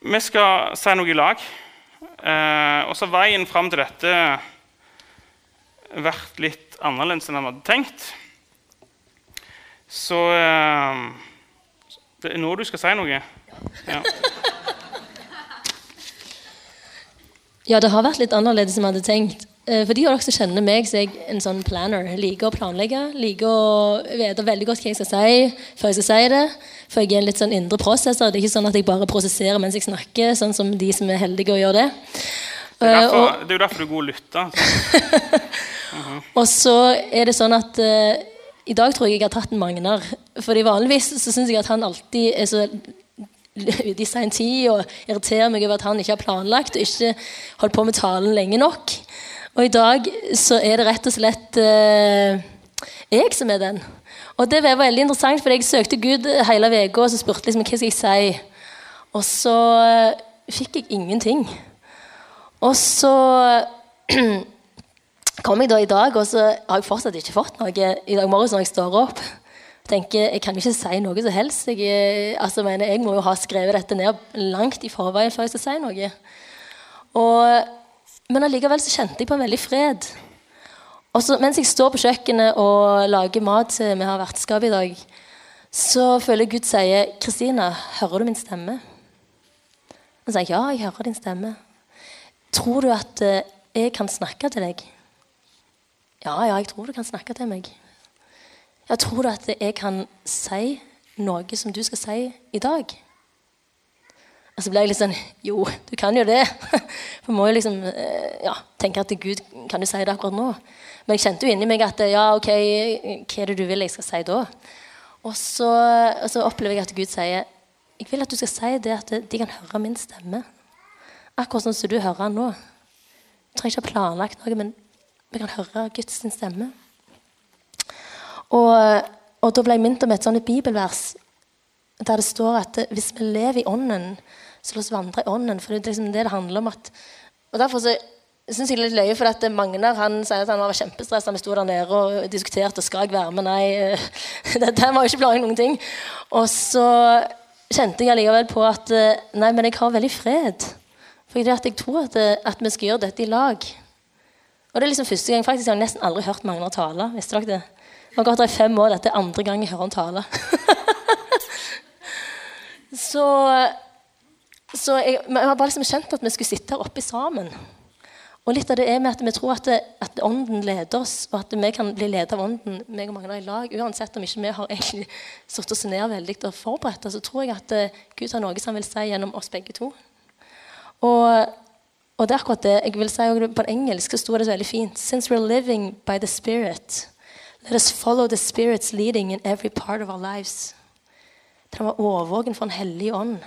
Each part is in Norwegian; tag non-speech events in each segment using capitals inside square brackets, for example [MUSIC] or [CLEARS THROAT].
vi skal si noe i lag. Eh, og så har veien fram til dette vært litt annerledes enn jeg hadde tenkt. Så eh, det er nå du skal si noe. Ja. Ja, det har vært litt annerledes enn vi hadde tenkt. Eh, For de av dere som kjenner meg, så er jeg en sånn planner. Liker å planlegge. Liker å vite veldig godt hva jeg skal si før jeg skal si det. For jeg er en litt sånn indre prosesser. Det er ikke sånn at jeg bare prosesserer mens jeg snakker, sånn som de som er heldige å gjøre det. Det, er Eh, derfor, og- det er jo derfor du er god lytter. [LAUGHS] Og så er det sånn at uh, i dag tror jeg jeg har tatt en Magnar. Fordi vanligvis så syns jeg at han alltid er så [LAUGHS] ute i sein tid og irriterer meg over at han ikke har planlagt og ikke holdt på med talen lenge nok. Og i dag så er det rett og slett eh, jeg som er den. Og det var veldig interessant, for jeg søkte Gud hele uka og så spurte liksom hva skal jeg si. Og så eh, fikk jeg ingenting. Og så [CLEARS THROAT] kom jeg da i dag, og så har jeg fortsatt ikke fått noe i dag morges når jeg står opp. Tenker, Jeg kan ikke si noe som helst. Jeg, eh, altså, mener, jeg må jo ha skrevet dette ned langt i forveien før jeg skal si noe. Og, men allikevel så kjente jeg på en veldig fred. Og så, mens jeg står på kjøkkenet og lager mat til vi har vertskap i dag, så føler jeg Gud sier 'Kristina, hører du min stemme?' Og så sier jeg 'Ja, jeg hører din stemme'. Tror du at eh, jeg kan snakke til deg? Ja, ja, jeg tror du kan snakke til meg. Ja, tror du at jeg kan si noe som du skal si i dag? Og så ble jeg litt sånn Jo, du kan jo det. [LAUGHS] For må jo liksom eh, ja, tenke at Gud kan jo si det akkurat nå. Men jeg kjente jo inni meg at ja, ok, hva er det du vil jeg skal si da? Og så, og så opplever jeg at Gud sier jeg vil at du skal si det at de kan høre min stemme. Akkurat sånn som du hører den nå. Du trenger ikke ha planlagt noe, men vi kan høre Guds stemme. Og, og da ble jeg minnet om et sånt bibelvers der det står at hvis vi lever i ånden, så la oss vandre i ånden. For det er liksom det det handler om. at og derfor så syns jeg det er litt løye, for at Magnar han sier at han var kjempestressa. Vi sto der nede og diskuterte skal jeg være med. Nei, [LAUGHS] det dette var jo ikke planlagt noen ting. Og så kjente jeg allikevel på at eh, nei, men jeg har veldig fred. For at jeg tror at, eh, at vi skal gjøre dette i lag. Og det er liksom første gang faktisk, Jeg har nesten aldri hørt Magnar tale. Visste dere det? Jeg har gått der i fem år. Dette er andre gang jeg hører han tale. [LAUGHS] så så jeg, jeg har bare liksom kjent at vi skulle sitte her oppe sammen. Og litt av det er med at vi tror at, det, at ånden leder oss, og at vi kan bli ledet av ånden meg og Magnar i lag. Uansett om ikke vi har egentlig [LAUGHS] satt oss ned veldig og forberedt så tror jeg at eh, Gud har noe som han vil si gjennom oss begge to. Og, og det er akkurat det. jeg vil si På engelsk sto det så veldig fint. Since we're living by the Spirit, let us follow the Spirit's leading in every part of our lives. Det var overvåken for en hellig ånd.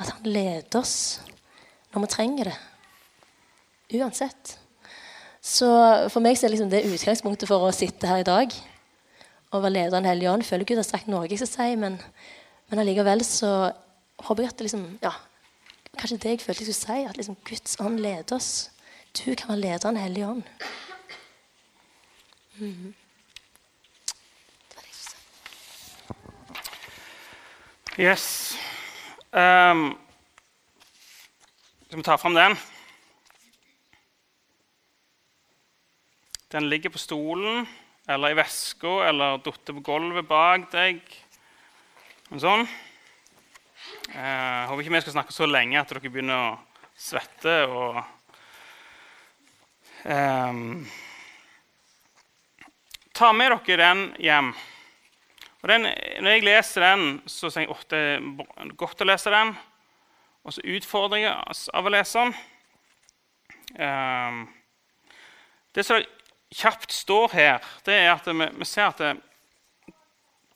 At han leder oss når vi trenger det. Uansett. Så for meg så er liksom det utgangspunktet for å sitte her i dag og være leder av Den hellige ånd. Føler Gud har sagt noe jeg skal si, men, men allikevel så håper jeg at det liksom ja, Kanskje det jeg følte jeg skulle si, at liksom Guds ånd leder oss. Du kan være leder av Den hellige ånd. Mm si. Yes. Um, skal vi ta fram den? Den ligger på stolen eller i veska eller datt på gulvet bak deg. Sånn. Eh, håper ikke vi skal snakke så lenge at dere begynner å svette og um, Ta med dere den hjem. Og den, når jeg leser den, så sier jeg at det er godt å lese den. Og så utfordrer jeg av å lese den. Ehm, det som kjapt står her, det er at vi, vi ser at det,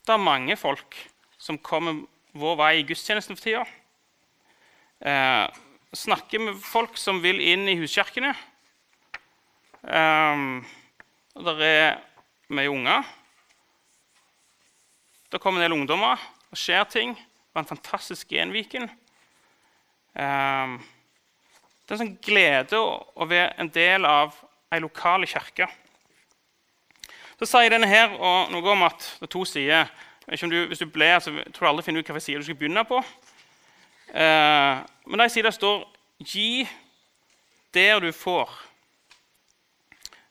det er mange folk som kommer vår vei i gudstjenesten for tida. Eh, snakker med folk som vil inn i huskirkene. Ehm, det er mye unger. Det kommer en del ungdommer, og skjer ting. Det var en fantastisk genviken. Ehm, det er en sånn glede å, være en del av ei lokal kirke. Så sier denne her noe om at det er to sider. Du, hvis du blir, så tror du aldri finner ut hvilken side du skal begynne på. Eh, men de sidene står 'gi der du får'.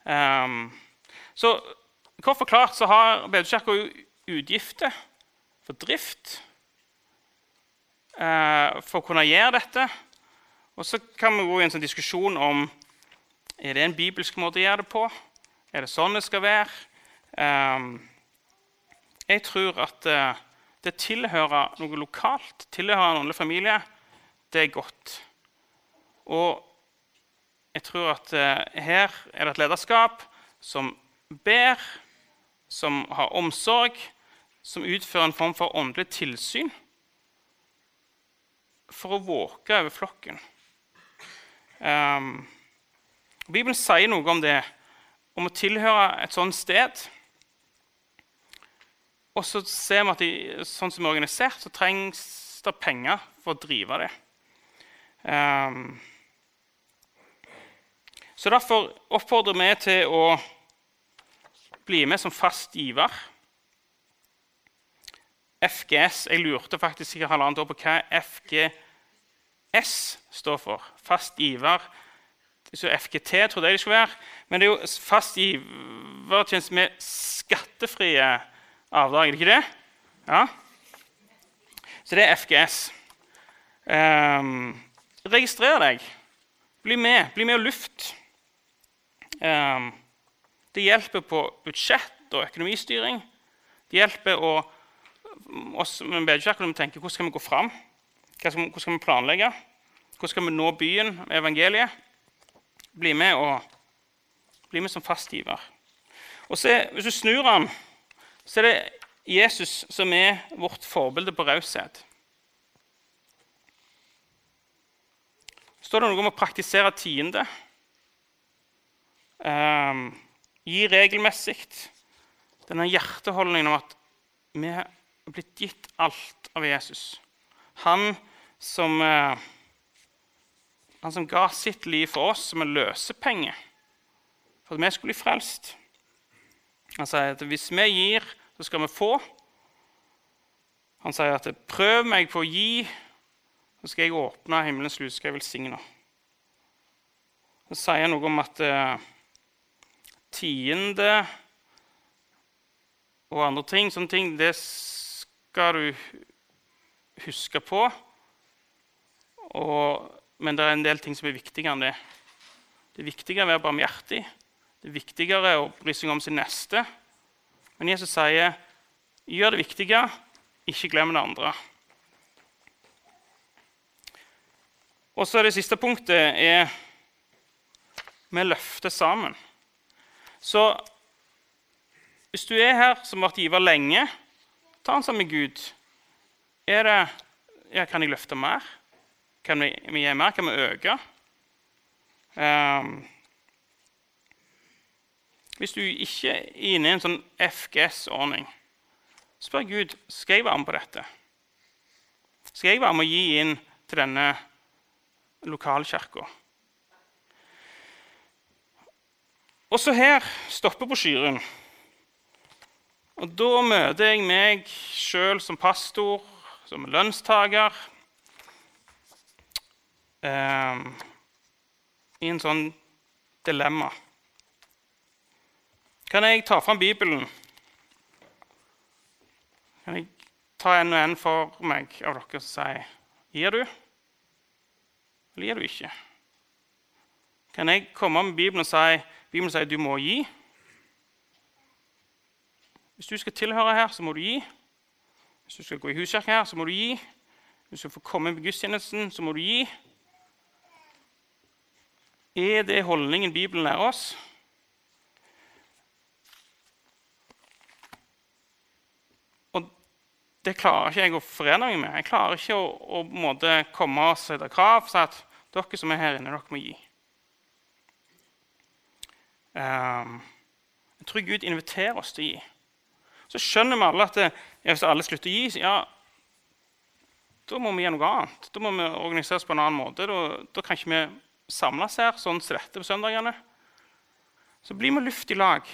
Um, så kort forklart så har Bedekirka utgifter for drift eh, for å kunne gjøre dette. Og så kan vi gå i en sånn diskusjon om er det en bibelsk måte å gjøre det på. Er det sånn det skal være? Eh, jeg tror at eh, det tilhører noe lokalt, tilhører en åndelig familie, det er godt. Og jeg tror at uh, her er det et lederskap som ber, som har omsorg, som utfører en form for åndelig tilsyn for å våke over flokken. Um, Bibelen sier noe om det, om å tilhøre et sånt sted. Og så ser vi at de, sånn som er organisert, så trengs det penger for å drive det. Um, så Derfor oppfordrer vi til å bli med som fast giver. FGS Jeg lurte faktisk sikkert halvannet år på hva FGS står for. Fast giver. Så FGT trodde jeg det skulle være. Men det er jo fast givertjeneste med skattefrie avdrag. Er det ikke det? Ja. Så det er FGS. Um, ehm, registrer deg. Bli med. Bli med og luft. Um, det hjelper på budsjett og økonomistyring. Det hjelper å, oss med bedekirken må tenke hvordan skal vi gå fram. Hvordan skal vi planlegge? Hvordan skal vi nå byen med evangeliet? Bli med, og, bli med som fastgiver. Og se, Hvis du snur den, så er det Jesus som er vårt forbilde på raushet. står det noe om å praktisere tiende. Um, gi regelmessig. Denne hjerteholdningen om at vi blitt gitt alt av Jesus. Han som, uh, han som ga sitt liv for oss som en løsepenge for at vi skulle bli frelst. Han sier at hvis vi gir, så skal vi få. Han sier at 'prøv meg på å gi, så skal jeg åpne himmelens lys, skal jeg velsigne'. Så sier han noe om at uh, tiende og andre ting, sånne ting, det skal du huske på. Og, men det er en del ting som er viktigere enn det. Det er viktigere å være barmhjertig. Det er viktigere å bry seg om sin neste. Men Jesus sier, 'Gjør det viktige, ikke glem det andre'. Og så er Det siste punktet er vi løfter sammen. Så hvis du er her som har vært giver lenge, ta den sammen med Gud. Er det, ja, kan jeg løfte mer? Kan vi, vi gi mer? Kan vi øke? Um, hvis du ikke er inne i en sånn FGS-ordning, spør Gud skal jeg være med på dette. Skal jeg være med å gi inn til denne lokalkirka? Også her stopper brosjyren. Og da møter jeg meg sjøl som pastor, som lønnstaker, eh, i en sånn dilemma. Kan jeg ta fram Bibelen? Kan jeg ta en og en for meg av dere og si Gir du, eller gir du ikke? Kan jeg komme med Bibelen og si Bibelen sier du må gi? Hvis du skal tilhøre her, så må du gi. Hvis du skal gå i huskirke her, så må du gi. Hvis du skal få komme med gudstjenesten, så må du gi. Er det holdningen Bibelen lærer oss? Og det klarer ikke jeg å forene meg med. Jeg klarer ikke å, å måte, komme og sette krav si at dere som er her inne, dere må gi. Um, jeg tror Gud inviterer oss til å gi. Så skjønner vi alle at det, hvis alle slutter å gi, ja, da må vi gjøre noe annet. Da må vi organisere oss på en annen måte. Da, da kan ikke vi samles her sånn som dette på søndagene. Så blir vi luft i lag.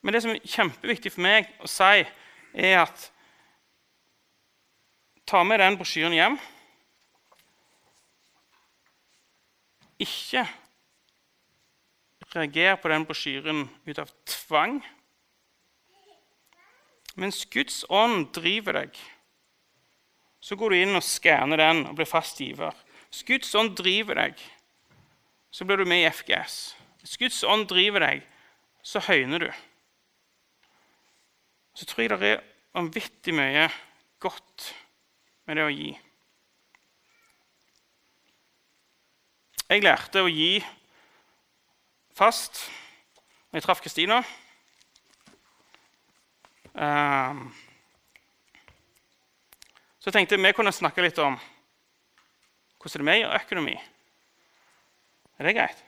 Men det som er kjempeviktig for meg å si, er at ta med den brosjyren hjem. Ikke reager på den brosjyren ut av tvang. Mens Guds ånd driver deg, så går du inn og skanner den og blir fast giver. Hvis Guds ånd driver deg, så blir du med i FGS. Hvis Guds ånd driver deg, så høyner du. Så tror jeg det er vanvittig mye godt med det å gi. Jeg lærte å gi fast når jeg traff Kristina. Um, så jeg tenkte vi kunne snakke litt om hvordan det er med økonomi. Er det greit?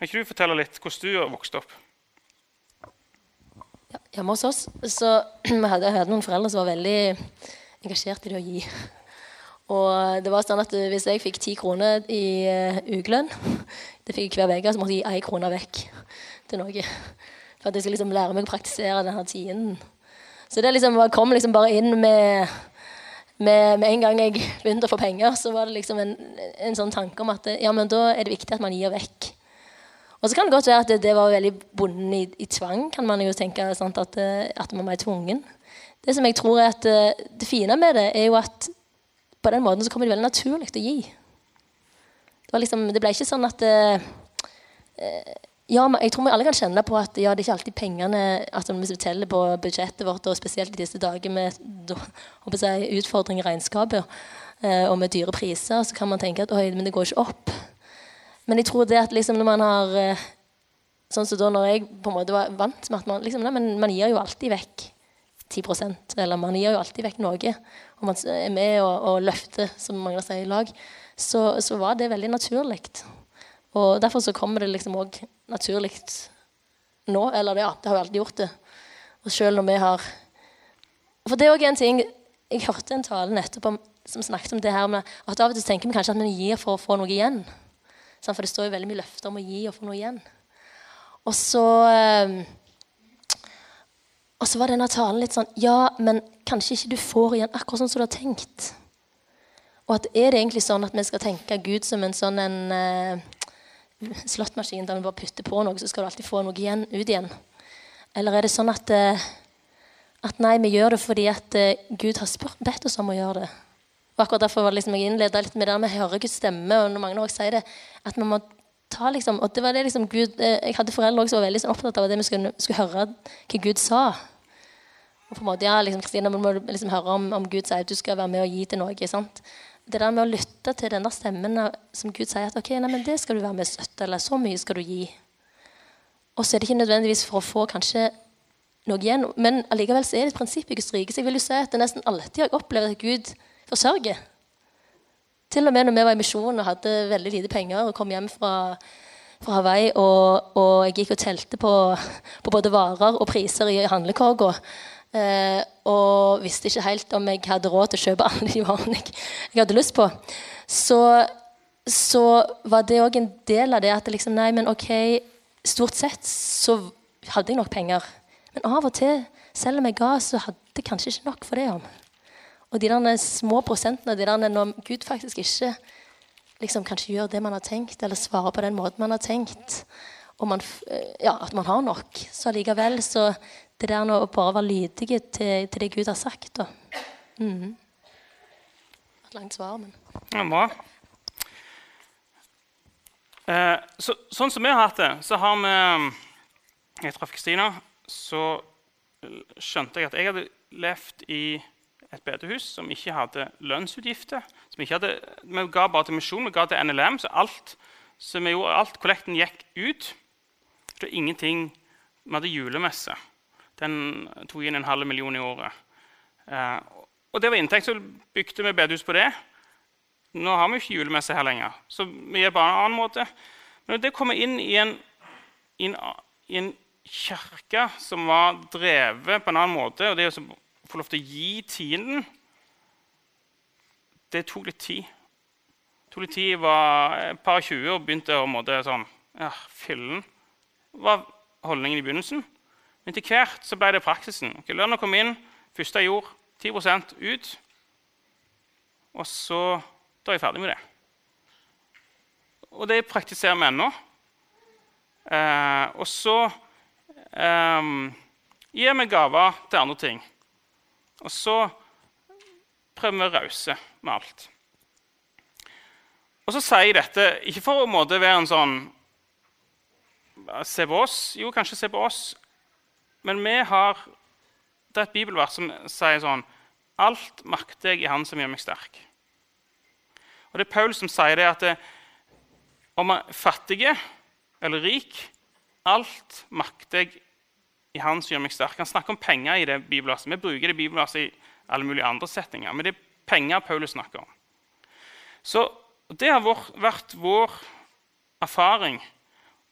Kan ikke du fortelle litt hvordan du har vokst opp? Ja, hjemme hos oss så [CLEARS THROAT] vi hadde, jeg noen foreldre som var veldig engasjert i det å gi. [LAUGHS] Og det var sånn at Hvis jeg fikk ti kroner i uh, ukelønn, [LAUGHS] det fikk jeg hver uke, så måtte jeg gi én krone vekk [LAUGHS] til noe. For at jeg skulle liksom lære meg å praktisere denne tienden. Så det liksom kom liksom bare inn med, med, med, en gang jeg begynte å få penger, så var det liksom en, en, sånn tanke om at ja, men da er det viktig at man gir vekk. Og så kan det godt være at det, det var veldig bonden i, i, tvang, kan man jo tenke. Sant, at, at man var tvungen. Det som jeg tror er at det fine med det, er jo at på den måten så kommer det veldig naturlig å gi. Det, liksom, det ble ikke sånn at eh, ja, jeg tror vi alle kan kjenne på at ja, det er ikke alltid pengene altså Hvis vi teller på budsjettet vårt, og spesielt i disse dager med jeg, utfordringer i regnskapet eh, og med dyre priser, så kan man tenke at oi, men det går ikke opp. Men jeg tror det at liksom når man har eh, Sånn som da når jeg på en måte var vant med at man liksom, nei, men man gir jo alltid vekk 10% eller man gir jo alltid vekk noe. Og man er med og, og løfter, som mange sier, i lag. Så, så var det veldig naturlig. Og Derfor så kommer det liksom òg naturlig nå. Eller ja, det har jo alltid gjort det. Og selv når vi har For det er òg en ting Jeg hørte en tale nettopp om, som snakket om det her med at av og til tenker vi kanskje at vi gir for å få noe igjen. For det står jo veldig mye løfter om å gi og få noe igjen. Og så ehm, Og så var denne talen litt sånn Ja, men kanskje ikke du får igjen akkurat sånn som du har tenkt. Og at er det egentlig sånn at vi skal tenke Gud som en sånn en eh, slåttmaskin der vi bare putter på noe, så skal du alltid få noe igjen, ut igjen? Eller er det sånn at, eh, at nei, vi gjør det fordi at eh, Gud har spurt, bedt oss om å gjøre det? Og akkurat Derfor var liksom jeg innleda litt med det med å høre Guds stemme. og når mange også sier det, at man må ta liksom, og det var det liksom Gud, eh, Jeg hadde foreldre som var veldig sånn opptatt av det vi skulle, skulle, høre hva Gud sa. Og på en måte, ja, liksom, Kristina, vi må liksom høre om, om Gud sier at du skal være med og gi til noe. sant? Det der med å lytte til denne stemmen som Gud sier at ok, nei, men det skal du være med støtte, eller så mye skal du gi. Og så er det ikke nødvendigvis for å få kanskje noe igjen, men allikevel så er det et prinsipp i Guds rike. Så jeg vil jo si at det nesten alltid har jeg opplevd at Gud forsørger. Til og med når vi var i misjon og hadde veldig lite penger og kom hjem fra, fra Hawaii og, og, jeg gikk og telte på, på både varer og priser i handlekorga. Eh, og visste ikke helt om jeg hadde råd til å kjøpe alle de varene jeg, jeg hadde lyst på. Så, så var det òg en del av det at liksom, nei, men ok, stort sett så hadde jeg nok penger. Men av og til, selv om jeg ga, så hadde jeg kanskje ikke nok for det. om. Og de der små prosentene, de der når Gud faktisk ikke liksom kanskje gjør det man har tenkt, eller svarer på den måten man har tenkt, og man, eh, ja, at man har nok, så allikevel så det der å bare være lydige til, til, det Gud har sagt. Da. Mm. Et langt svar, men ja, Bra. Eh, så, sånn som vi har hatt det, så har vi Jeg traff Kristina, så skjønte jeg at jeg hadde levd i et bedehus som ikke hadde lønnsutgifter. Som ikke hadde, vi ga bare til misjon, vi ga til NLM, så alt, så vi gjorde, alt kollekten gikk ut. Det var ingenting Vi hadde julemesse. Den tok inn en halv million i året. Eh, og det var inntekt, så bygde vi bedehus på det. Nå har vi ikke julemesse her lenger, så vi gjør på en annen måte. Men det kommer inn i en, i en, i en kirke som var drevet på en annen måte, og det å få lov til å gi tienden Det tok litt tid. Det tok litt tid, var et par 20 og begynte å måte sånn ja, Fillen var holdningen i begynnelsen. Til hvert så ble det praksisen. Okay, Lønna kom inn, første jeg gjorde, 10% ut. Og så da er jeg ferdig med det. Og det praktiserer vi ennå. Eh, og så eh, gir vi gaver til andre ting. Og så prøver vi å rause med alt. Og så sier jeg dette ikke for å være en sånn Se på oss. Jo, kanskje se på oss. Men vi har Det er et bibelvers som sier sånn Alt makter jeg i Han som gjør meg sterk. Og Det er Paul som sier det at det, om man er fattig eller rik Alt makter jeg i Han som gjør meg sterk. Han snakker om penger i det bibelverset. Vi bruker det bibelverset i alle mulige andre setninger. Men det er penger Paulus snakker om. Så Det har vært vår erfaring.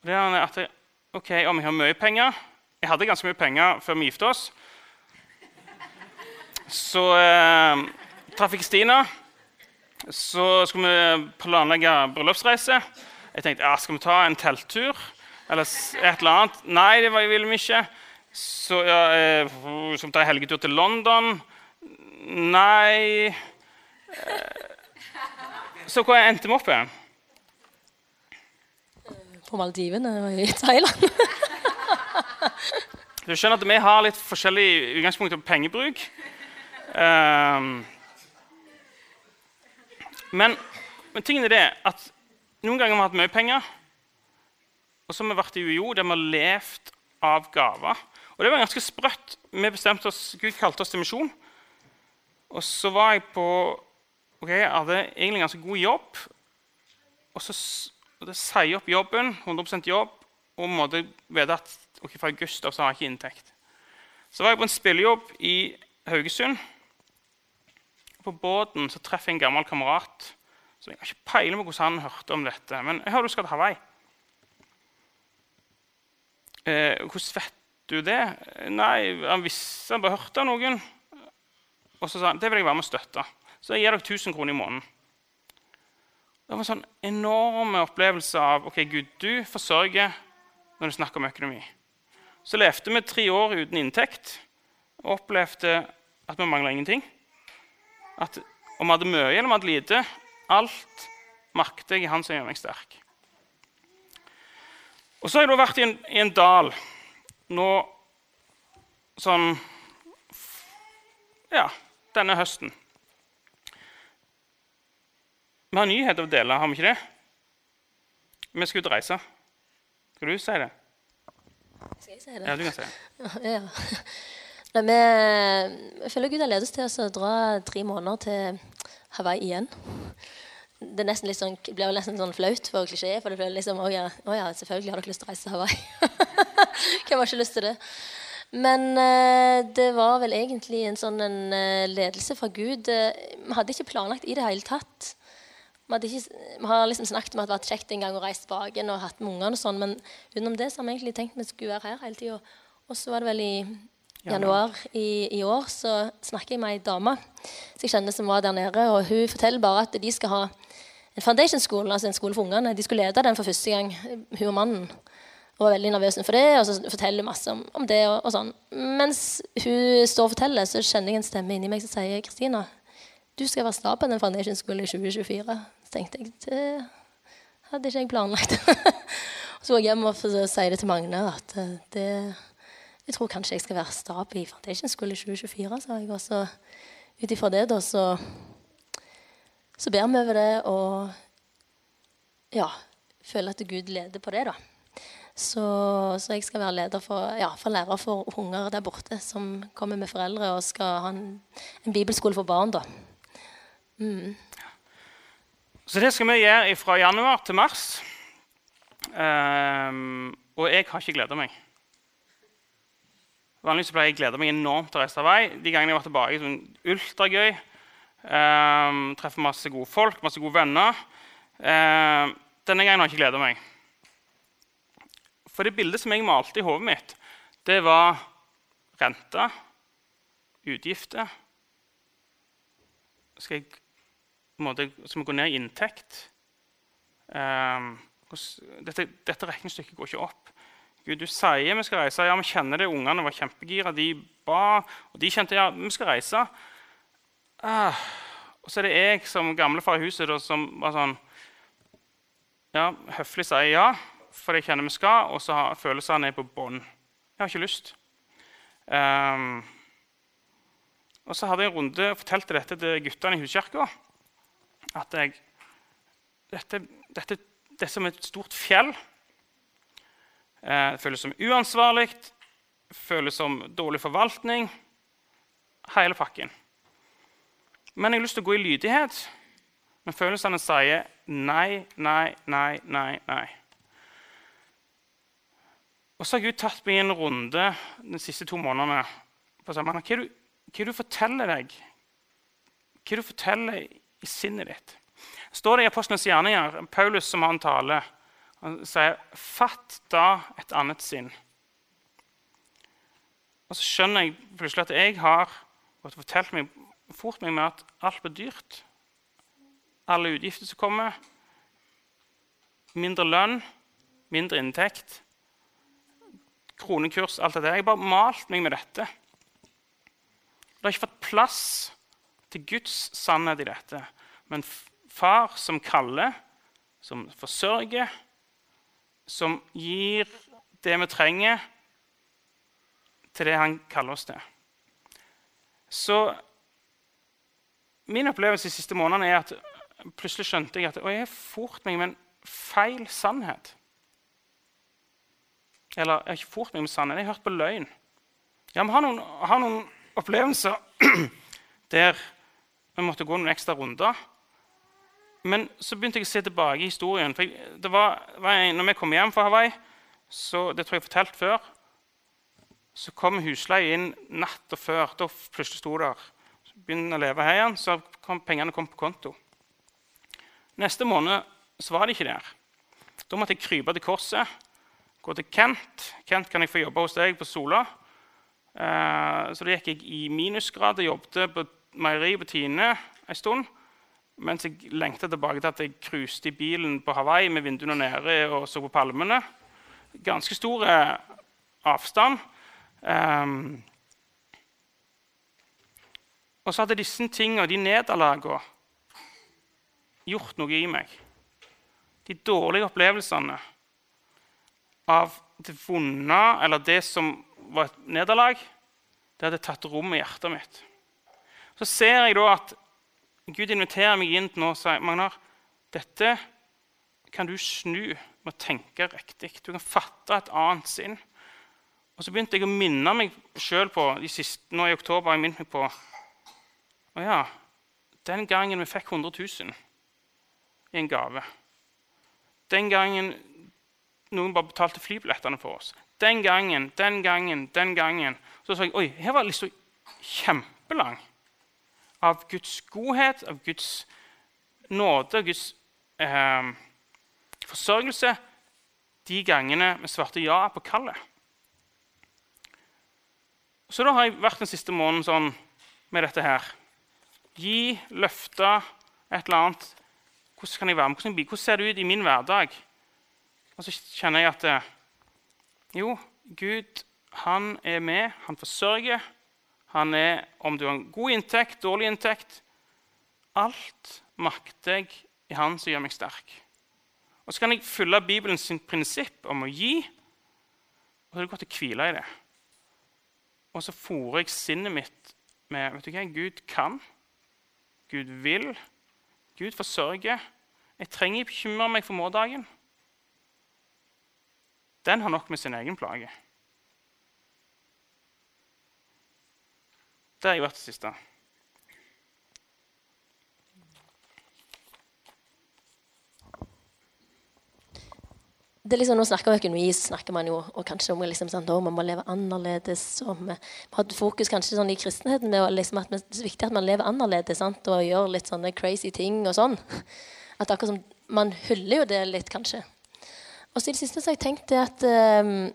Det er at det, ok, Om jeg har mye penger Jeg hadde ganske mye penger før vi gifta oss. Så eh, traff jeg Stina. Så skulle vi planlegge bryllupsreise. Jeg tenkte ja, skal vi ta en telttur eller et eller annet. Nei, det ville vi ikke. Så ja, eh, skal vi ta en helgetur til London. Nei eh, Så hvor endte vi opp igjen? På Maldivene og i Thailand. [LAUGHS] du skjønner at vi har litt forskjellig utgangspunkt på pengebruk. Um, men, men tingen er det at noen ganger har vi hatt mye penger. Og så har vi vært i UiO der vi har levd av gaver. Og det var ganske sprøtt. Vi bestemte oss, Gud kalte oss til misjon. Og så var jeg på ok, Jeg hadde egentlig ganske god jobb. Og så sier jeg opp jobben, 100 jobb, og måtte vite at okay, fra august av så har jeg ikke inntekt. Så var jeg på en spillejobb i Haugesund. På båten så treffer jeg en gammel kamerat. Så Jeg har ikke peiling på hvordan han hørte om dette. Men jeg hører du skal til Hawaii. Eh, hvordan vet du det? Nei, Han visste, han bare hørte av noen. Og så sa han det vil jeg være med å støtte. Så jeg gir dere 1000 kroner i måneden. Det var en sånn enorm opplevelse av ok, Gud, du forsørger når du snakker om økonomi. Så levde vi tre år uten inntekt og opplevde at vi mangla ingenting. At om vi hadde mye eller om vi hadde lite, alt makter jeg i Han som gjør meg sterk. Og så har jeg da vært i en, i en dal nå sånn Ja, denne høsten. Vi har nyheter å dele, har vi ikke det? Vi skal ut og reise. Skal du si det? Skal jeg si det? Ja, du kan si det. Ja. [LAUGHS] Nei, vi, jeg føler Gud har ledet oss til å dra tre måneder til Hawaii igjen. Det er sånn, blir nesten sånn flaut for klisjé. For det blir liksom, å ja, å ja, selvfølgelig har dere lyst til å reise til Hawaii. [LAUGHS] Hvem har ikke lyst til det? Men uh, det var vel egentlig en sånn en, uh, ledelse fra Gud. Vi hadde ikke planlagt i det hele tatt. Vi, ikke, vi har liksom snakket om at det var kjekt en gang å reise tilbake og hatt med ungene, og sånn, men utenom det så har vi egentlig tenkt vi skulle være her hele tida. Og så var det vel i januar i, i år så snakker jeg med ei dame som jeg kjenner som var der nede. og Hun forteller bare at de skal ha en foundation school, altså en skole for ungene. De skulle lede den for første gang, hun og mannen. Og var veldig nervøs for det, og så forteller masse om, om det. Og, og, sånn. Mens hun står og forteller, så kjenner jeg en stemme inni meg som sier Kristina, du skal være staben i Foundation School i 2024. Så tenkte jeg det hadde ikke jeg planlagt. [LAUGHS] så går jeg hjem og sier det til Magne at eh, det, jeg tror kanskje jeg skal være stab i Foundation School i 2024. sa jeg. Og så ut ifra det, da, så, så ber vi over det og ja, føler at Gud leder på det, da. Så, så, jeg skal være leder for, ja, for lærer for unger der borte som kommer med foreldre og skal ha en, en bibelskole for barn. da. Mm. Så det skal vi gjøre fra januar til mars. Um, og jeg har ikke gleda meg. Vanligvis pleier jeg glede meg enormt til å reise av vei. De gangene jeg var tilbake, sånn ultragøy. Um, treffer masse gode folk, masse gode venner. Um, denne gangen har jeg ikke gleda meg. For det bildet som jeg malte i hodet mitt, det var rente, utgifter Skal jeg måte, som går ned i inntekt. Um, dette, dette regnestykket går ikke opp. Gud, du sier vi skal reise. Ja, vi kjenner det. Ungene var kjempegira. De ba, og de kjente ja, vi skal reise. Uh, Og så er det jeg som gamlefar i huset da, som var sånn ja, høflig sier ja, for jeg kjenner vi skal, og så har følelsene er på bånn. Jeg har ikke lyst. Um, og så hadde jeg en runde og fortalte dette til guttene i huskirka. At jeg, dette, dette, det er som et stort fjell. Eh, det føles som uansvarlig, føles som dårlig forvaltning. Hele pakken. Men jeg har lyst til å gå i lydighet. Men følelsene sier nei, nei, nei, nei, nei. Og så har Gud tatt meg i en runde de siste to månedene. hva, er hva er det du forteller deg? Hva er det du forteller i sinnet ditt? står det i Apostlenes gjerninger, Paulus som har en tale, han sier 'fatt da et annet sinn'. Og så skjønner jeg plutselig at jeg har fortalt meg, fort meg med at alt blir dyrt. Alle utgifter som kommer. Mindre lønn, mindre inntekt kronekurs, alt det der. Jeg har bare malt meg med dette. Det har ikke fått plass til Guds sannhet i dette. Men far som kaller, som forsørger, som gir det vi trenger, til det han kaller oss til. Så min opplevelse de siste månedene er at plutselig skjønte jeg at jeg har fort meg med en feil sannhet. Eller jeg har ikke fort meg med sannhet, jeg har hørt på løgn. Ja, Vi har noen, har noen opplevelser [CLEARS THROAT] der vi måtte gå noen ekstra runder. Men så begynte jeg å se tilbake i historien. For jeg, det var, var jeg, når vi kom hjem fra Hawaii, så, det tror jeg jeg fortalt før, så kom husleie inn natta før. Da plutselig sto der. Så begynte å leve her igjen, så kom pengene kom på konto. Neste måned så var de ikke der. Da måtte jeg krype til korset gå til Kent. Kent, kan jeg få jobbe hos deg på Sola? Eh, så da gikk jeg i minusgrad og jobbet på meieri på Tine en stund. Mens jeg lengta tilbake til at jeg cruiset i bilen på Hawaii med vinduene nede og så på palmene. Ganske stor eh, avstand. Um, og så hadde disse tingene, de nederlagene, gjort noe i meg. De dårlige opplevelsene av det vonde, eller det som var et nederlag, det hadde tatt rom i hjertet mitt. Så ser jeg da at Gud inviterer meg inn til nå og sier Magnar, dette kan du snu med å tenke riktig. Du kan fatte et annet sinn. Og så begynte jeg å minne meg sjøl på de siste, nå i oktober jeg minnet meg på Å ja, den gangen vi fikk 100 000 i en gave Den gangen noen bare betalte flybillettene for oss. Den gangen, den gangen, den gangen. Så sa jeg oi, her var lista kjempelang. Av Guds godhet, av Guds nåde, Guds eh, forsørgelse de gangene vi svarte ja på kallet. Så da har jeg vært den siste måneden sånn med dette her. Gi, løfte, et eller annet. Hvordan kan jeg være med? Hvordan, hvordan ser det ut i min hverdag? Og så kjenner jeg at eh, jo, Gud han er med, han forsørger. Han er, om du har en god inntekt, dårlig inntekt Alt makter jeg i Han som gjør meg sterk. Og Så kan jeg følge Bibelens prinsipp om å gi, og så er det godt å hvile i det. Og så fòrer jeg sinnet mitt med vet du hva, Gud kan, Gud vil, Gud forsørger. Jeg trenger ikke bekymre meg for morgendagen den har nok med sin egen plage. Det har jeg vært det siste. det er liksom, Nå snakker vi økonomi, så snakker man jo og kanskje om liksom, sånn, man må leve annerledes. og Vi har fokus kanskje sånn i kristenheten med liksom, at det er viktig at man lever annerledes sant? og gjør litt sånne crazy ting. og sånn. At akkurat som, Man hyller jo det litt, kanskje. Og så i det siste så har jeg tenkt det at um,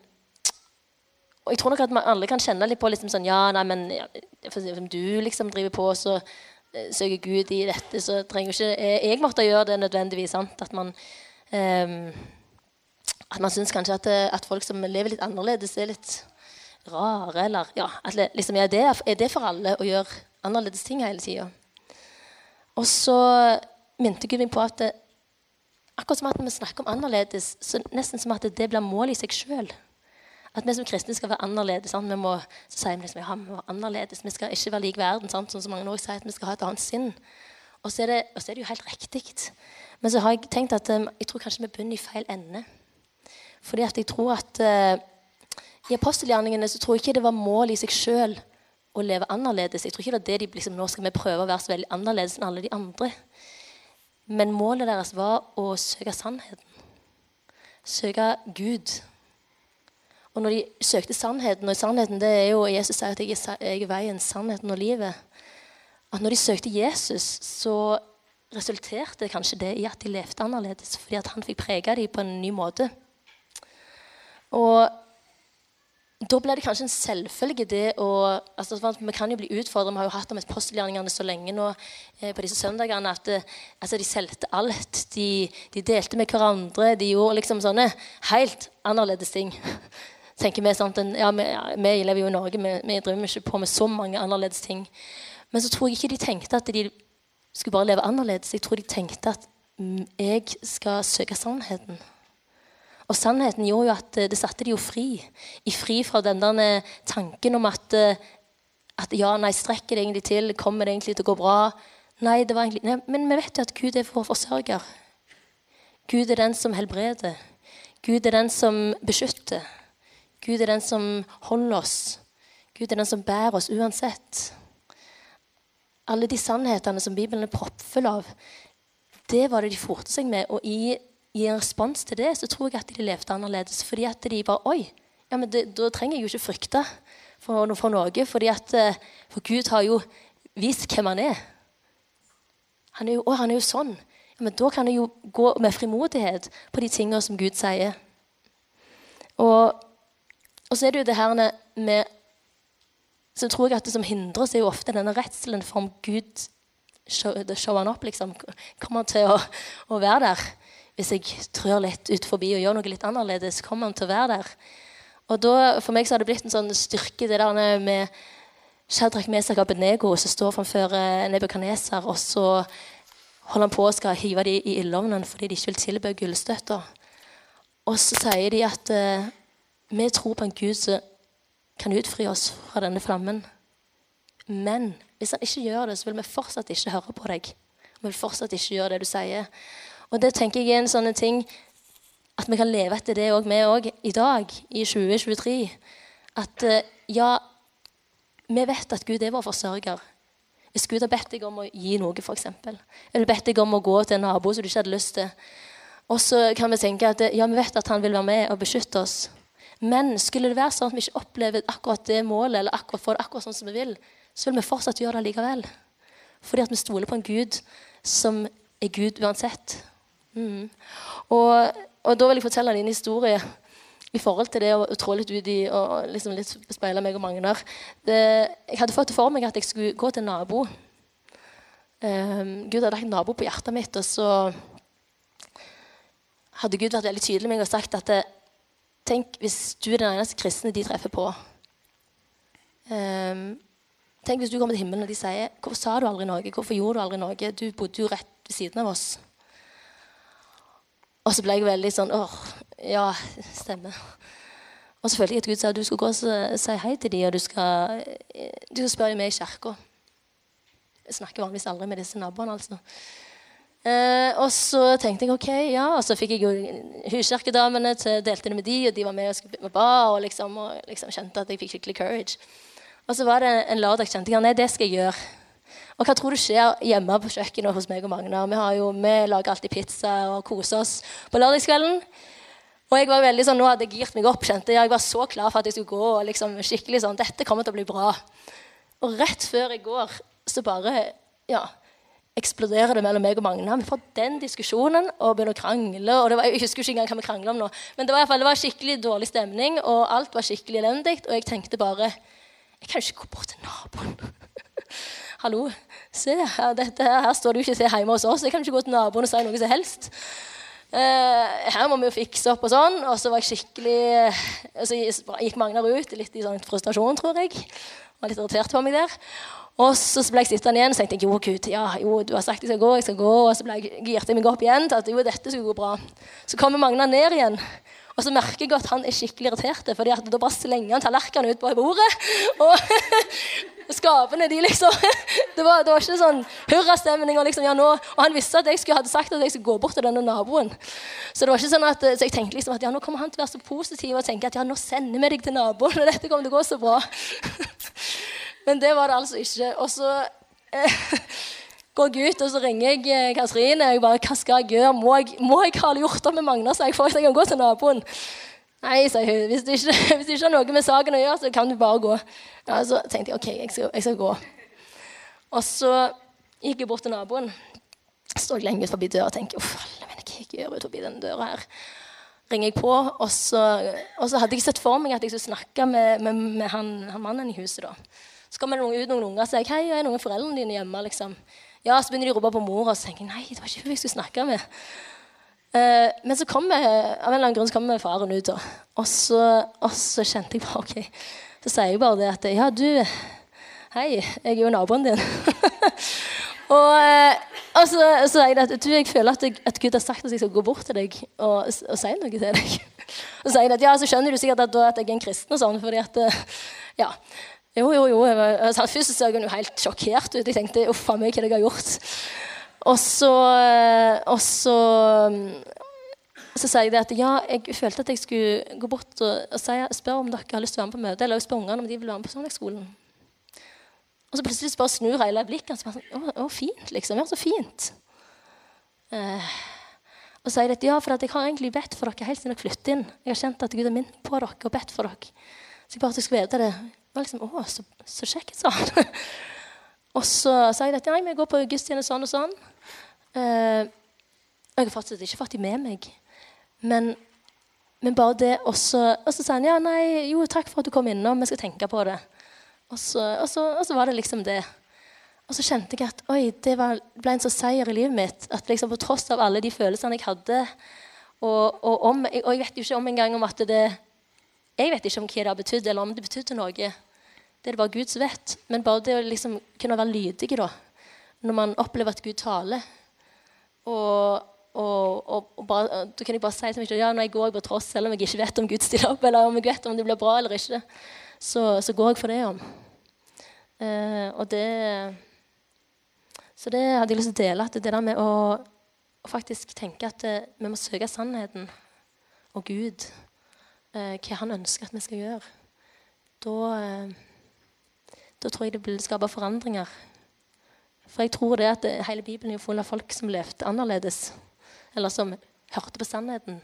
Og jeg tror nok at alle kan kjenne litt på liksom sånn Ja, nei, men ja, du liksom driver på, så uh, søker Gud i dette, så trenger ikke jeg, jeg måtte gjøre det nødvendigvis. sant? At man um, at man syns kanskje at, eh, at, folk som lever litt annerledes, er litt rare. Eller ja, at liksom, er, det, er det for alle å gjøre annerledes ting hele tida? Og så minte Gud meg på at akkurat som at når vi snakker om annerledes, så nesten som at det blir mål i seg sjøl. At vi som kristne skal være annerledes. Sant? Vi må, så sier vi liksom, ja, vi må annerledes. Vi skal ikke være lik verden. Sant? Sånn som mange også sier at vi skal ha et annet sinn. Og så er det, så er det jo helt riktig. Men så har jeg tenkt at um, jeg tror kanskje vi begynner i feil ende. Fordi at jeg tror at uh, i apostelgjerningene så tror jeg ikke det var mål i seg sjøl å leve annerledes. Jeg tror ikke det er det de liksom, Nå skal vi prøve å være så veldig annerledes enn alle de andre. Men målet deres var å søke sannheten. Søke Gud. Og når de søkte sannheten, og sannheten det er jo Jesus sier at jeg er, veien, sannheten og livet At når de søkte Jesus, så resulterte kanskje det i at de levde annerledes, fordi at han fikk prege dem på en ny måte. Og da ble det kanskje en selvfølge det å altså, Vi kan jo bli utfordret. Vi har jo hatt om apostelgjerningene så lenge nå eh, på disse søndagene at det, altså, de solgte alt. De, de, delte med hverandre. De gjorde liksom sånne helt annerledes ting. Tenker vi sånn ja, vi, vi, lever jo i Norge, vi, vi driver ikke på med så mange annerledes ting. Men så tror jeg ikke de tenkte at de skulle bare leve annerledes. Jeg tror de tenkte at mm, jeg skal søke sannheten. Og sannheten gjorde jo at eh, det satte de jo fri. I fri fra den der tanken om at, eh, at ja, nei, strekker det egentlig til? Kommer det egentlig til å gå bra? Nei, det var egentlig, nei, men vi vet jo at Gud er vår forsørger. Gud er den som helbreder. Gud er den som beskytter. Gud er den som holder oss. Gud er den som bærer oss uansett. Alle de sannhetene som Bibelen er proppfull av, det var det de forte seg med. Og i, i, en respons til det så tror jeg at de levde annerledes. Fordi at de bare Oi, ja, men det, da trenger jeg jo ikke frykte for, for noe. Fordi at, eh, for Gud har jo vist hvem han er. Han er jo, å, han er jo sånn. Ja, men da kan jeg jo gå med frimodighet på de tingene som Gud sier. Og og så er det jo det her med Så tror jeg at det som hindrer oss, er jo ofte denne redselen for om Gud show, show opp, liksom. Kommer han til å, å, være der? Hvis jeg trør litt ut forbi og gjør noe litt annerledes, kommer han til å være der? Og da, For meg så har det blitt en sånn styrke det der med Shadrach Mesak Abednego som står framfor eh, Nebukadneser, og så holder han på og skal hive dem i ildovnen fordi de ikke vil tilby gullstøtter. Og så sier de at uh, vi tror på en Gud som kan utfri oss fra denne flammen. Men hvis han ikke gjør det, så vil vi fortsatt ikke høre på deg. Vi vil fortsatt ikke gjøre det du sier. Og det tenker jeg er en sånn ting at vi kan leve etter det òg, vi òg, i dag, i 2023. At eh, ja, vi vet at Gud er vår forsørger. Hvis Gud har bedt deg om å gi noe, f.eks., eller bedt deg om å gå til en nabo som du ikke hadde lyst til, og så kan vi tenke at ja, vi vet at han vil være med og beskytte oss. Men skulle det være sånn at vi ikke opplever akkurat det målet, eller akkurat får det akkurat sånn som vi vil, så vil vi fortsatt gjøre det likevel. Fordi at vi stoler på en Gud som er Gud uansett. Mm. Og, og, da vil jeg fortelle en historie i forhold til det å, å trå litt ut i og liksom litt speile meg og Magnar. Jeg hadde fått det for meg at jeg skulle gå til en nabo. Um, Gud hadde lagt en nabo på hjertet mitt, og så hadde Gud vært veldig tydelig med meg og sagt at det, Tenk hvis du er den eneste kristne de treffer på. Um, tenk hvis du kommer til himmelen og de sier 'Hvorfor sa du aldri noe? Hvorfor gjorde du aldri noe? Du bodde jo rett ved siden av oss.' Og så ble jeg veldig sånn åh, ja, stemmer. Og så følte jeg at Gud sa at du skal gå og si hei til dem, og du skal, du skal spørre meg i kirka. Jeg snakker vanligvis aldri med disse naboene, altså. Eh, og så tenkte jeg ok, ja, og så fikk jeg jo huskjerkedamene til delte det med de, og de var med og skulle ba, og liksom, og liksom kjente at jeg fikk skikkelig courage. Og så var det en lørdag kjente jeg nei, det skal jeg gjøre. Og hva tror du skjer hjemme på kjøkkenet hos meg og Magnar? Vi, vi lager alltid pizza og koser oss på lørdagskvelden. Og jeg var veldig sånn, Nå hadde jeg girt meg opp. kjente Jeg jeg var så klar for at jeg skulle gå. og liksom skikkelig sånn, Dette kommer til å bli bra. Og rett før jeg går, så bare ja, eksploderer det mellom meg og Magna. Vi får den diskusjonen og begynner å krangle. og var, Jeg husker ikke engang hva vi krangler om nå. Men det var, i fall, det var skikkelig dårlig stemning, og alt var skikkelig elendig. Og jeg tenkte bare Jeg kan jo ikke gå bort til naboen. [LAUGHS] Hallo, se, her, dette, her står du ikke se hjemme hos oss. Jeg kan ikke gå til naboen og si noe som helst. Uh, her må vi jo fikse opp og sånn. Og så var jeg skikkelig Så gikk Magnar ut litt i sånn frustrasjon, tror jeg. Var litt irritert på meg der. Og så ble jeg sittende igjen og tenkte jeg, jo, Gud, ja, jo, du har sagt jeg skal gå, jeg skal gå. Og så ble jeg, girte meg opp igjen til at jo, dette skulle gå bra. Så kommer Magna ned igjen. Og så merker jeg at han er skikkelig irritert, fordi at da bare slenger han tallerkenene ut på bordet. Og [LAUGHS] skapene, de liksom [LAUGHS] Det var, det var ikke sånn hurrastemning. Og, liksom, ja, nå, og han visste at jeg skulle, hadde sagt at jeg skulle gå bort til denne naboen. Så det var ikke sånn at, så jeg tenkte liksom at ja, nå kommer han til å være så positiv og tenke at ja, nå sender vi deg til naboen, og dette kommer til å gå så bra. [LAUGHS] Men det var det altså ikke. Og så eh, [LAUGHS] går jeg ut, og så ringer jeg eh, Katrine. Jeg bare, hva skal jeg gjøre? Må jeg, må jeg ha gjort opp med Magna så jeg får jeg kan gå til naboen? Nei, sier hun. Hvis det, ikke, [LAUGHS] hvis det ikke har noe med saken å gjøre, så kan du bare gå. Ja, så tenkte jeg OK, jeg skal, jeg skal gå. Og så gikk jeg bort til naboen. Står lenge ut forbi døra og tenker uff, hva jeg gjør ut forbi den døra her? ringer jeg på, og så, og så, hadde jeg sett for meg at jeg skulle snakke med, med, med han, han, mannen i huset. da. Så kommer det ut noen unger og sier hei, er noen foreldrene dine hjemme. liksom. Ja, Så begynner de å rope på mor, og så tenker jeg nei, det var ikke hun jeg skulle snakke med. Uh, men så kommer av en eller annen grunn så kommer faren ut, da. Og så, og så kjente jeg bare OK. Så sier jeg bare det at ja, du Hei, jeg er jo naboen din. [LAUGHS] og, uh, og så, sier jeg at du, jeg føler at, jeg, at, Gud har sagt at jeg skal gå bort til deg og, og si noe til deg. Og [LAUGHS] så sier jeg at ja, så skjønner du sikkert at, at jeg er en kristen og sånn, fordi at uh, ja, jo, jo, jo. Altså, først så jeg jo helt sjokkert ut. Jeg tenkte uff a meg, hva jeg har gjort. Og så, eh, og så, så sier jeg det at ja, jeg følte at jeg skulle gå bort og, og spørre om dere har lyst til å være med på møte, eller spørre ungene om de vil være med på søndagsskolen. Og så plutselig bare snur hele blikket hans. Sånn, å, å, fint, liksom. Ja, så fint. Eh, og så sier jeg at ja, for jeg har egentlig bedt for dere helt siden dere flyttet inn. Jeg har kjent at Gud har minnet på dere og bedt for dere. Så jeg bare at jeg skulle vite det var liksom, å, så, så kjekt, sa [LAUGHS] og så sa jeg at nei, vi går på gudstjeneste sånn og sånn. Uh, jeg har fortsatt ikke fått dem med meg. Men, men bare det Og så sa han ja, nei, jo, takk for at du kom innom. Vi skal tenke på det. Og så, og så, og så var det liksom det. Og så kjente jeg at oi, det var, ble en sånn seier i livet mitt. At liksom på tross av alle de følelsene jeg hadde Og, og, om, og jeg vet jo ikke om engang om at det jeg vet ikke om hva det har betydd, eller om det betydde noe. Det er det bare Gud som vet. Men bare det å liksom kunne være lydig da, når man opplever at Gud taler og, og, og, og bare, Da kan jeg bare si til meg selv ja, når jeg går på tross, selv om jeg ikke vet om Gud stiller opp, eller om jeg vet om det blir bra eller ikke, så, så går jeg for det om. Eh, og det Så det hadde jeg lyst til å dele. at Det der med å faktisk tenke at eh, vi må søke sannheten og Gud eh, hva han ønsker at vi skal gjøre, da, eh, da tror jeg det vil skape forandringer. For jeg tror det at hele Bibelen er full av folk som levde annerledes. Eller som hørte på sannheten,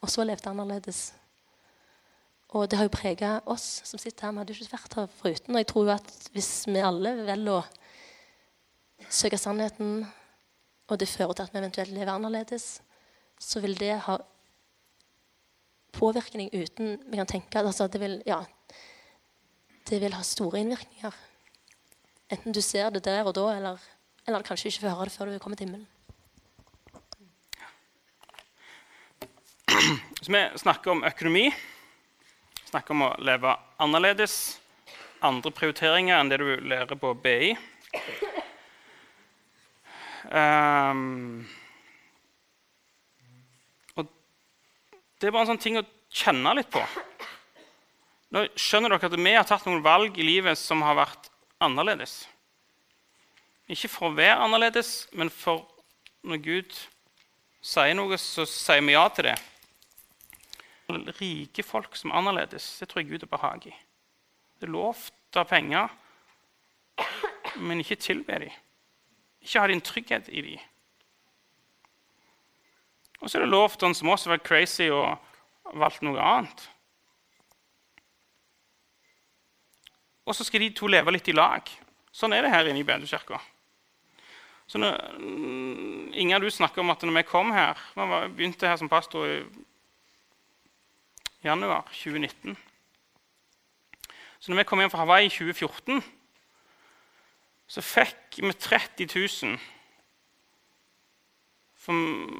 og så levde annerledes. Og det har jo prega oss som sitter her. Vi hadde jo ikke vært her foruten. Og jeg tror jo at hvis vi alle velger å søke sannheten, og det fører til at vi eventuelt lever annerledes, så vil det ha påvirkning uten vi kan tenke altså, det, vil, ja, det vil ha store innvirkninger. Enten du ser det der og da, eller, eller kanskje ikke får høre det før du kommer til himmelen. Så vi snakker om økonomi, snakker om å leve annerledes. Andre prioriteringer enn det du lærer på BI. Um, Det er bare en sånn ting å kjenne litt på. Nå skjønner dere at vi har tatt noen valg i livet som har vært annerledes. Ikke for å være annerledes, men for når Gud sier noe, så sier vi ja til det. Rike folk som er annerledes, det tror jeg Gud er behag i. Det er lov til å ha penger, men ikke tilbe dem. Ikke ha din trygghet i dem. Og så er det lov til han som oss å være crazy og valgt noe annet. Og så skal de to leve litt i lag. Sånn er det her inne i Bedekirka. Så når, mm, Inger, du snakker om at når vi kom her Vi begynte her som pastor i januar 2019. Så når vi kom hjem fra Hawaii i 2014, så fikk vi 30 000 for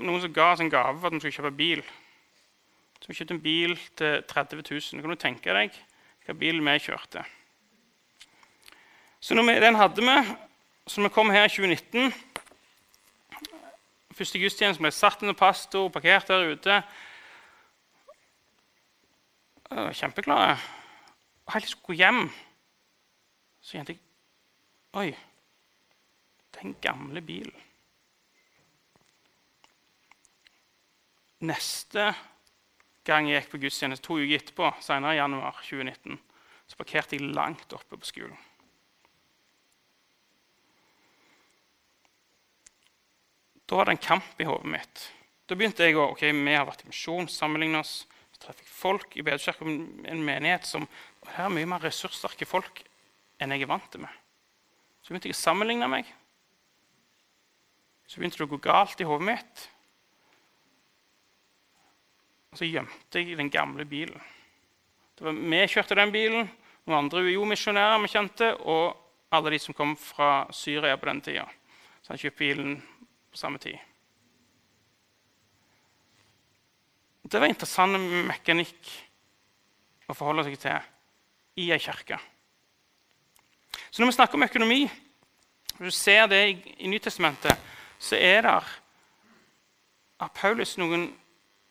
noen som ga oss en gave for at vi skulle kjøpe bil. Så vi kjøpte en bil til 30 000. Kan du tenke deg hvilken bil vi kjørte? Så vi, Den hadde vi. Så vi kom her i 2019 Første gudstjeneste ble satt under pastor, parkert der ute. Kjempeglad. Og helt til jeg skulle gå hjem, så kjente jeg Oi, den gamle bilen. Neste gang jeg gikk på gudstjeneste, to uker etterpå, senere i januar 2019, så parkerte jeg langt oppe på skolen. Da var det en kamp i hodet mitt. Da begynte jeg å ok, vi har vært i misjon, sammenligne oss. Så traff jeg folk i Bedekirka, en menighet som her er mye mer ressurssterke folk enn jeg er vant til med. Så begynte jeg å sammenligne meg. Så begynte det å gå galt i hodet mitt. Og så gjemte jeg den gamle bilen. Var Vi kjørte den bilen, noen andre UiO-misjonærer vi kjente, og alle de som kom fra Syria på den tida. Så han kjøpte bilen på samme tid. Det var interessant mekanikk å forholde seg til i ei kirke. Så når vi snakker om økonomi, og du ser det i, i Nytestamentet, så er det av Paulus noen,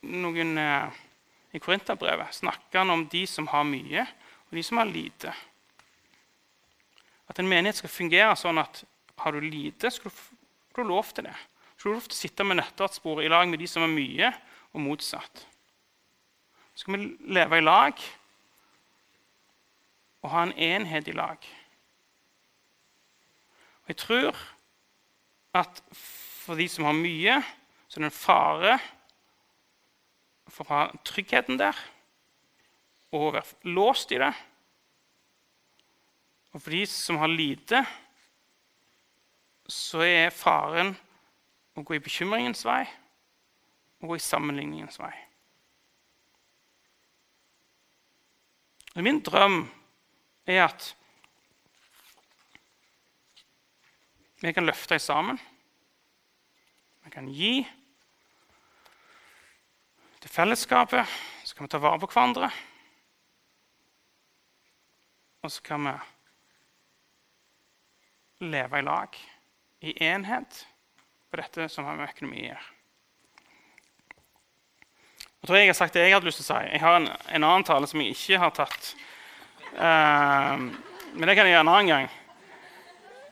noen eh, I Korinterbrevet snakker han om de som har mye, og de som har lite. At en menighet skal fungere sånn at har du lite, skal du, du lov til det. Så du lov til å sitte med nøtteartsbordet i lag med de som har mye, og motsatt. Så skal vi leve i lag og ha en enhet i lag. Og Jeg tror at for de som har mye, så er det en fare for å ha tryggheten der og være låst i det. Og for de som har lite, så er faren å gå i bekymringens vei og gå i sammenligningens vei. Og min drøm er at vi kan løfte sammen. Vi kan gi til fellesskapet. Så kan vi ta vare på hverandre. Og så kan vi leve i lag, i enhet på dette som har med økonomi å gjøre. Jeg tror jeg har sagt det jeg hadde lyst til å si. Jeg har en, en annen tale som jeg ikke har tatt. Uh, men det kan jeg gjøre en annen gang.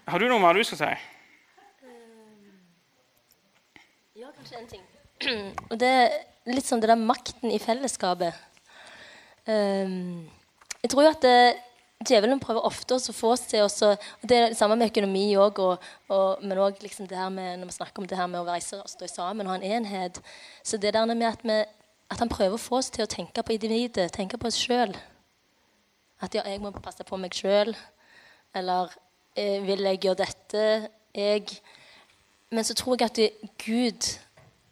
Har du noe mer du skal si? Ja, kanskje en ting. [CLEARS THROAT] Og det litt sånn det der makten i fellesskapet. Um, jeg tror jo at det, djevelen prøver ofte å få oss til også, og Det er det samme med økonomi òg, men òg liksom når vi snakker om det her med å være, stå sammen og ha en enhet. Så det der med at, vi, at han prøver å få oss til å tenke på individet, tenke på oss sjøl. At ja, jeg må passe på meg sjøl. Eller eh, vil jeg gjøre dette? Jeg Men så tror jeg at Gud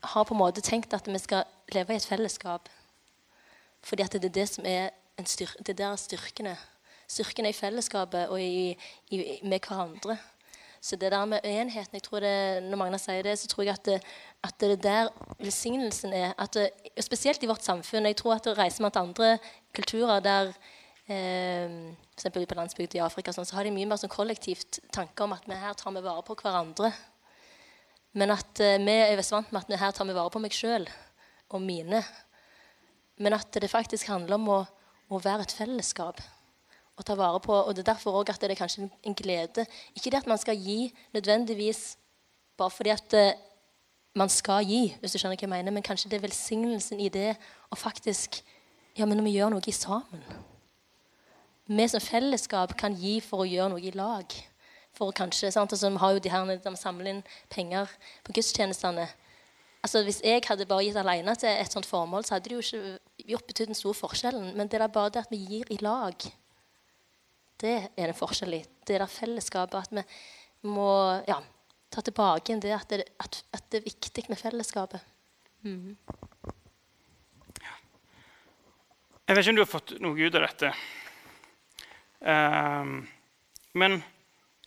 har på en måte tenkt at vi skal leve i et fellesskap. Fordi at det er det som er styr, det der styrkene styrken er i fellesskapet og i, i, med hverandre. Så det der med enheten jeg tror det, Når Magna sier det, så tror jeg at det, at det der velsignelsen er det, Spesielt i vårt samfunn. Jeg tror at det reiser man til andre kulturer der eh, F.eks. på landsbygd i Afrika sånn, så har de mye mer sånn kollektivt tanke om at vi her tar vi vare på hverandre. Men at eh, vi er vant med at vi her tar vi vare på meg sjøl og mine. Men at det faktisk handler om å, å være et fellesskap å ta vare på. Og det er derfor også at det er kanskje en glede. Ikke det at man skal gi nødvendigvis bare fordi at eh, man skal gi, hvis du skjønner hva jeg mener, men kanskje det er velsignelsen i det å faktisk Ja, men når vi gjør noe sammen Vi som fellesskap kan gi for å gjøre noe i lag. For kanskje, sant? Altså, vi har jo de her de samler inn penger på gudstjenestene. Altså, hvis jeg hadde bare gitt alene til et sånt formål, så hadde det jo ikke gjort betydd den store forskjellen. Men det er bare det at vi gir i lag. Det er det forskjell i. Det er det fellesskapet. At vi må ja, ta tilbake det at, det at, at det er viktig med fellesskapet. Mm. Jeg vet ikke om du har fått noe ut av dette. Um, men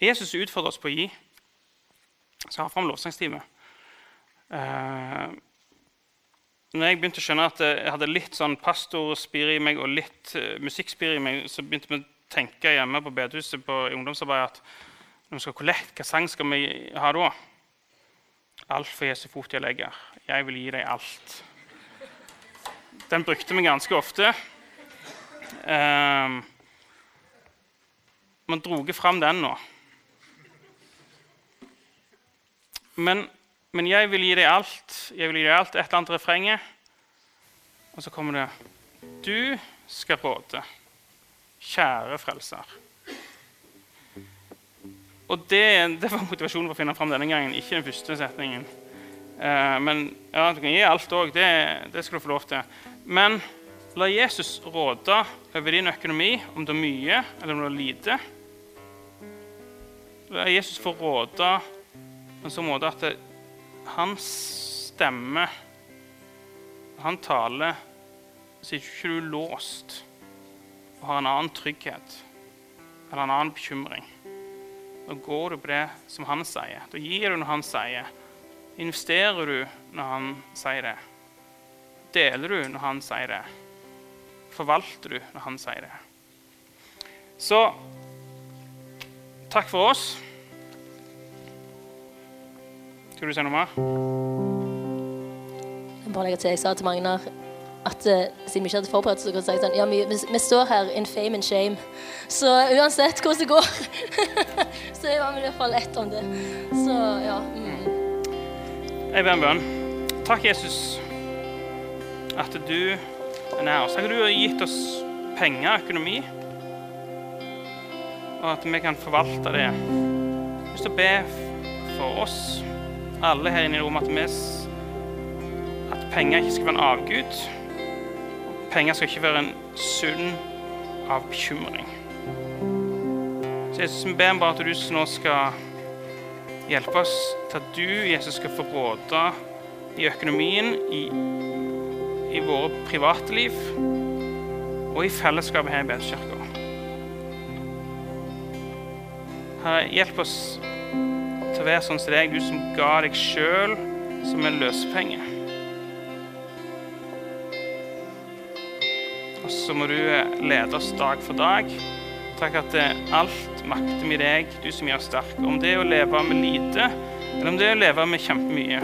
Jesus utfordrer oss på å gi. Så har har fram lovsangstime. Uh, når jeg begynte å skjønne at jeg hadde litt sånn pastorspir i meg og litt uh, musikkspir i meg, så begynte vi å tenke hjemme på bedehuset på i ungdomsarbeid at når vi skal kollekt, hva sang skal vi ha da? Alt for Jesu fot jeg legger. Jeg vil gi deg alt. Den brukte vi ganske ofte. Eh, man dro fram den nå. Men, men, jeg vil gi deg alt. Jeg vil gi deg alt. Et eller annet refrenget. Og så kommer det Du skal råde, kjære frelser. Og det, det, var motivasjonen for å finne fram denne gangen, ikke den første setningen. Eh, men ja, du kan gi alt òg. Det, det, skal du få lov til. Men la Jesus råde over din økonomi, om det er mye eller om det er lite. La Jesus få råde på en sånn måte at det, hans stemmer, Han taler, så er ikke du låst og har en annen trygghet eller en annen bekymring. Da går du på det som han sier. Da gir du når han sier. Investerer du når han sier det? Deler du når han sier det? Forvalter du når han sier det? Så takk for oss. Skal du si noe mer? Jeg bare legger til, jeg sa til Magnar at uh, siden vi ikke hadde forberedt så kunne jeg si sånn, ja, vi, vi, står her in fame and shame. Så uansett hvordan det går, [LAUGHS] så er vi i hvert fall ett om det. Så ja. Mm. Jeg ber en bønn. Takk, Jesus, at du er nær oss. Takk at du har gitt oss penger, økonomi, og at vi kan forvalte det. Jeg har lyst til å be for oss, alle her inne i rommet, at, vi, at penger ikke skal være en avgud. Penger skal ikke være en sunn av bekymring. Så Jesus, vi ber bare at du nå skal hjelpe oss til at du, Jesus, skal få råde i økonomien, i, i våre private liv og i fellesskapet her i Bedskirka. Herre, hjelp oss til å være sånn som deg, du som ga deg sjøl som en løsepenge. Og så må du eh, lede oss dag for dag. Takk at eh, alt makter vi deg, du som gjør sterk. Om det er å leve med lite, eller om det er å leve med kjempemye.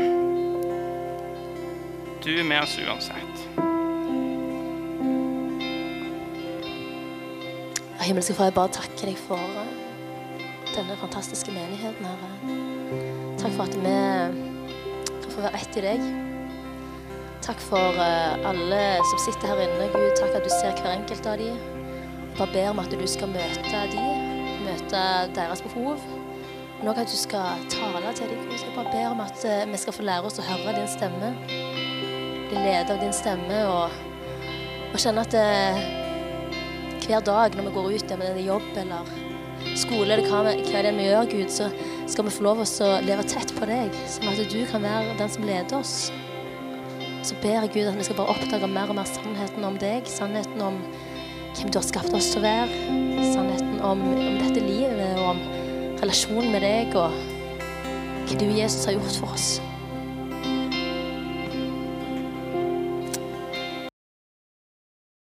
Du er med oss uansett. Himmelske Far, jeg bare takker deg for eh, denne fantastiske menigheten, Herre. Takk for at vi kan få være ett i deg. Takk for uh, alle som sitter her inne. Gud, takk at du ser hver enkelt av dem. Bare ber om at du skal møte dem, møte deres behov. Men òg at du skal tale til dem. Jeg bare ber om at uh, vi skal få lære oss å høre din stemme. Bli ledet av din stemme og, og kjenne at det, hver dag når vi går ut, enten det er jobb eller skole eller hva, hva det er vi gjør, Gud, så skal vi få lov å leve tett på deg, sånn at du kan være den som leder oss så ber jeg Gud at vi skal bare oppdage mer og mer sannheten om deg. Sannheten om hvem du har skapt oss til å være. Sannheten om, om dette livet og om relasjonen med deg og hva du, Jesus, har gjort for oss.